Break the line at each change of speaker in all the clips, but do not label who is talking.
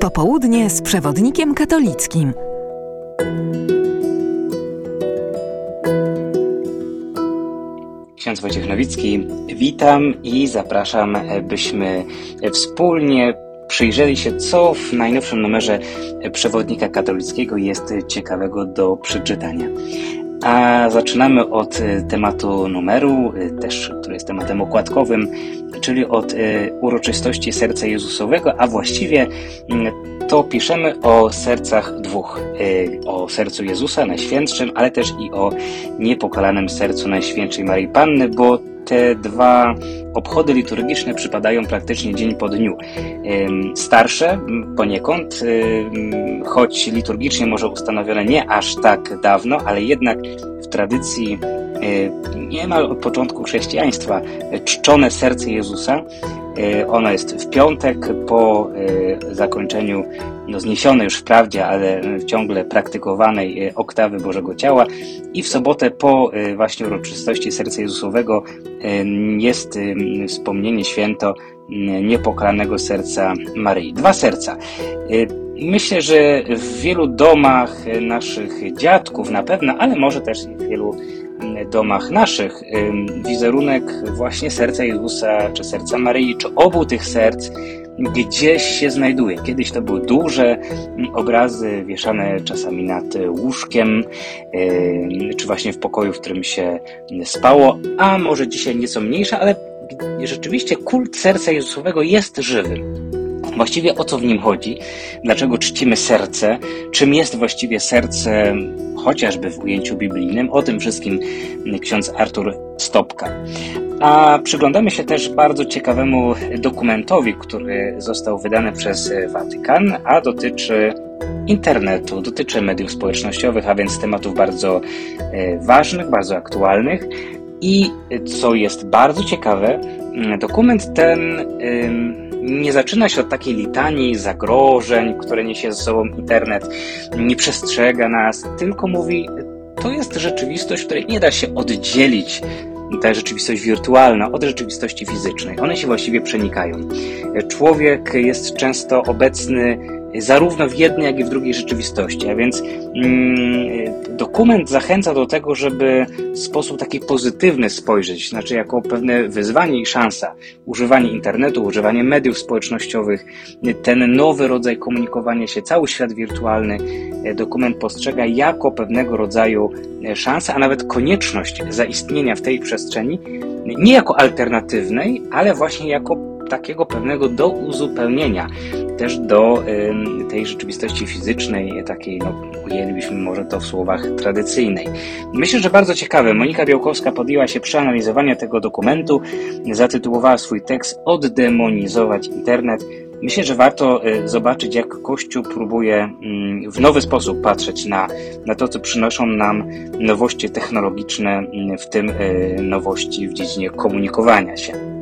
Popołudnie z przewodnikiem katolickim.
Ksiądz Wojciech Nowicki, witam i zapraszam, byśmy wspólnie przyjrzeli się, co w najnowszym numerze przewodnika katolickiego jest ciekawego do przeczytania. A zaczynamy od tematu numeru, też który jest tematem okładkowym, czyli od uroczystości serca Jezusowego, a właściwie to piszemy o sercach dwóch. O sercu Jezusa Najświętszym, ale też i o niepokalanym sercu Najświętszej Maryi Panny, bo te dwa obchody liturgiczne przypadają praktycznie dzień po dniu. Starsze poniekąd, choć liturgicznie może ustanowione nie aż tak dawno, ale jednak w tradycji niemal od początku chrześcijaństwa czczone serce Jezusa. Ono jest w piątek po zakończeniu no, zniesionej już wprawdzie, ale ciągle praktykowanej oktawy Bożego Ciała i w sobotę po właśnie uroczystości serca Jezusowego jest wspomnienie święto niepokalanego serca Maryi. Dwa serca. Myślę, że w wielu domach naszych dziadków na pewno, ale może też w wielu domach naszych wizerunek właśnie serca Jezusa, czy serca Maryi, czy obu tych serc gdzieś się znajduje. Kiedyś to były duże obrazy wieszane czasami nad łóżkiem, czy właśnie w pokoju, w którym się spało, a może dzisiaj nieco mniejsze, ale rzeczywiście kult serca Jezusowego jest żywy. Właściwie o co w nim chodzi? Dlaczego czcimy serce? Czym jest właściwie serce, chociażby w ujęciu biblijnym? O tym wszystkim ksiądz Artur Stopka. A przyglądamy się też bardzo ciekawemu dokumentowi, który został wydany przez Watykan, a dotyczy internetu, dotyczy mediów społecznościowych, a więc tematów bardzo ważnych, bardzo aktualnych. I co jest bardzo ciekawe, dokument ten nie zaczyna się od takiej litanii zagrożeń, które niesie ze sobą internet, nie przestrzega nas, tylko mówi, to jest rzeczywistość, której nie da się oddzielić ta rzeczywistość wirtualna od rzeczywistości fizycznej. One się właściwie przenikają. Człowiek jest często obecny zarówno w jednej, jak i w drugiej rzeczywistości. A więc mm, dokument zachęca do tego, żeby w sposób taki pozytywny spojrzeć, znaczy jako pewne wyzwanie i szansa. Używanie internetu, używanie mediów społecznościowych, ten nowy rodzaj komunikowania się, cały świat wirtualny, dokument postrzega jako pewnego rodzaju szansę, a nawet konieczność zaistnienia w tej przestrzeni, nie jako alternatywnej, ale właśnie jako takiego pewnego do uzupełnienia też do tej rzeczywistości fizycznej, takiej, no, ujęlibyśmy może to w słowach tradycyjnej. Myślę, że bardzo ciekawe. Monika Białkowska podjęła się przeanalizowania tego dokumentu, zatytułowała swój tekst Oddemonizować internet. Myślę, że warto y, zobaczyć, jak Kościół próbuje y, w nowy sposób patrzeć na, na to, co przynoszą nam nowości technologiczne, w tym y, nowości w dziedzinie komunikowania się.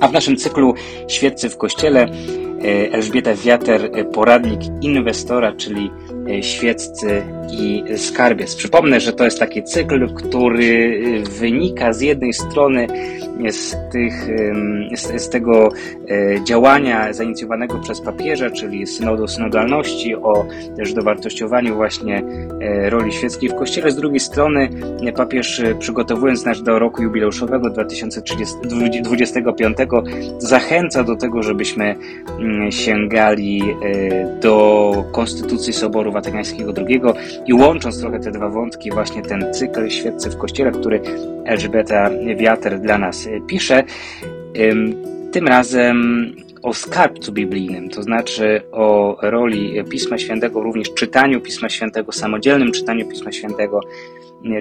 A w naszym cyklu Świeccy w Kościele Elżbieta Wiater, poradnik inwestora, czyli świeccy i skarbiec. Przypomnę, że to jest taki cykl, który wynika z jednej strony z, tych, z, z tego działania zainicjowanego przez papieża, czyli synodu synodalności, o też dowartościowaniu właśnie roli świeckiej w Kościele. Z drugiej strony papież przygotowując nas do roku jubileuszowego 2025 zachęca do tego, żebyśmy sięgali do Konstytucji Soboru Watykańskiego II i łącząc trochę te dwa wątki, właśnie ten cykl Świeccy w Kościele, który Elżbieta Wiater dla nas pisze, tym razem o skarbcu biblijnym, to znaczy o roli Pisma Świętego, również czytaniu Pisma Świętego, samodzielnym czytaniu Pisma Świętego,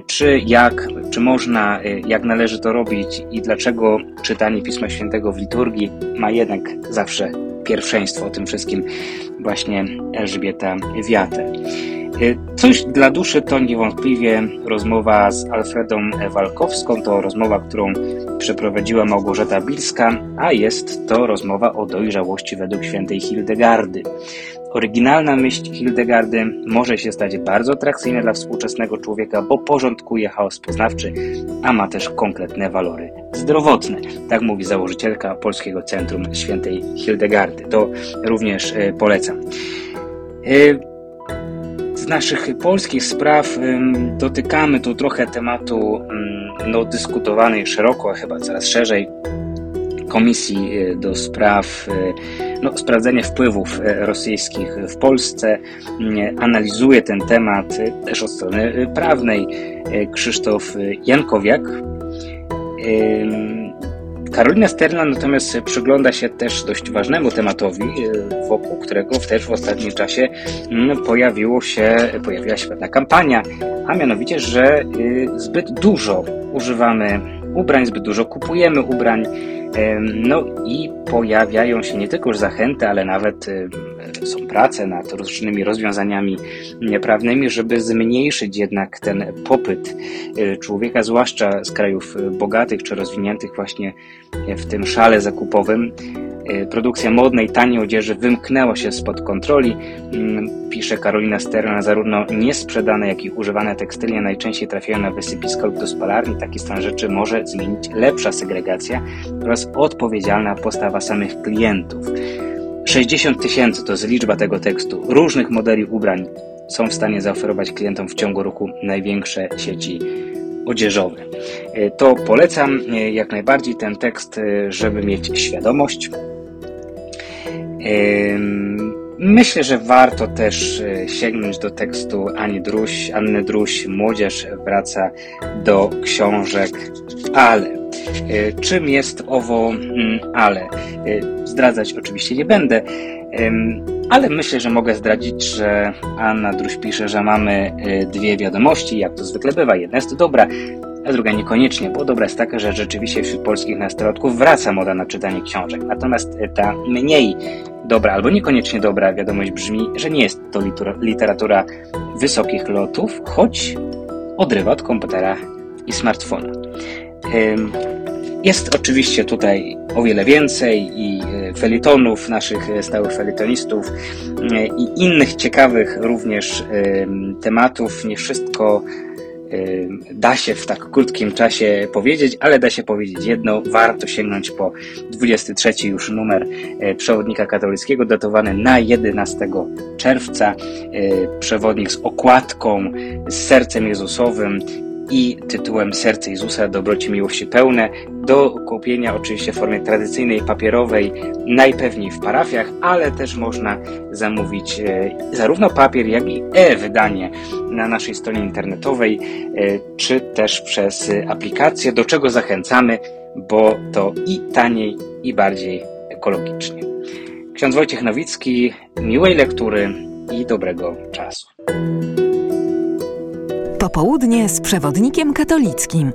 czy jak, czy można, jak należy to robić i dlaczego czytanie Pisma Świętego w liturgii ma jednak zawsze pierwszeństwo o tym wszystkim właśnie Elżbieta Wiater. Coś dla duszy to niewątpliwie rozmowa z Alfredą Walkowską. To rozmowa, którą przeprowadziła Małgorzata Bilska, a jest to rozmowa o dojrzałości według świętej Hildegardy. Oryginalna myśl Hildegardy może się stać bardzo atrakcyjna dla współczesnego człowieka, bo porządkuje chaos poznawczy, a ma też konkretne walory zdrowotne. Tak mówi założycielka Polskiego Centrum Świętej Hildegardy. To również polecam. Z naszych polskich spraw dotykamy tu trochę tematu no, dyskutowanej szeroko, a chyba coraz szerzej Komisji do Spraw no, sprawdzenia wpływów rosyjskich w Polsce. Analizuje ten temat też od strony prawnej Krzysztof Jankowiak. Karolina Sterna natomiast przygląda się też dość ważnemu tematowi, e, wokół którego też w ostatnim czasie mm, pojawiło się, pojawiła się pewna kampania, a mianowicie, że e, zbyt dużo używamy ubrań, zbyt dużo kupujemy ubrań, no i pojawiają się nie tylko już zachęty, ale nawet są prace nad różnymi rozwiązaniami prawnymi, żeby zmniejszyć jednak ten popyt e, człowieka, zwłaszcza z krajów bogatych czy rozwiniętych właśnie w tym szale zakupowym. E, produkcja modnej, taniej odzieży wymknęła się spod kontroli, mm, pisze Karolina Sterna, zarówno niesprzedane, jak i używane tekstylie najczęściej trafiają na wysypisko lub do spalarni. Taki stan rzeczy może zmienić lepsza segregacja oraz odpowiedzialna postawa samych klientów. 60 tysięcy to jest liczba tego tekstu. Różnych modeli ubrań są w stanie zaoferować klientom w ciągu roku największe sieci odzieżowe. E, to polecam e, jak najbardziej ten tekst, e, żeby mieć świadomość. Myślę, że warto też sięgnąć do tekstu Ani Druś, Anny Druś. Młodzież wraca do książek Ale. Czym jest owo mm, Ale? Zdradzać oczywiście nie będę, ale myślę, że mogę zdradzić, że Anna Druś pisze, że mamy dwie wiadomości, jak to zwykle bywa. Jedna jest dobra, a druga niekoniecznie, bo dobra jest taka, że rzeczywiście wśród polskich nastolatków wraca moda na czytanie książek. Natomiast ta mniej dobra albo niekoniecznie dobra wiadomość brzmi, że nie jest to literatura wysokich lotów, choć odrywa od komputera i smartfona. Jest oczywiście tutaj o wiele więcej i e, felitonów naszych stałych felitonistów e, i innych ciekawych również tematów. Nie wszystko da się w tak krótkim czasie powiedzieć, ale da się powiedzieć jedno, warto sięgnąć po 23 już numer e, przewodnika katolickiego, datowany na 11 czerwca. E, przewodnik z okładką, z sercem Jezusowym, i tytułem Serce Jezusa Dobroci Miłości Pełne do kupienia oczywiście w formie tradycyjnej, papierowej, najpewniej w parafiach, ale też można zamówić e, zarówno papier, jak i e-wydanie na naszej stronie internetowej, e, czy też przez aplikację, do czego zachęcamy, bo to i taniej, i bardziej ekologicznie. Ksiądz Wojciech Nowicki, miłej lektury i dobrego czasu.
Popołudnie z przewodnikiem katolickim.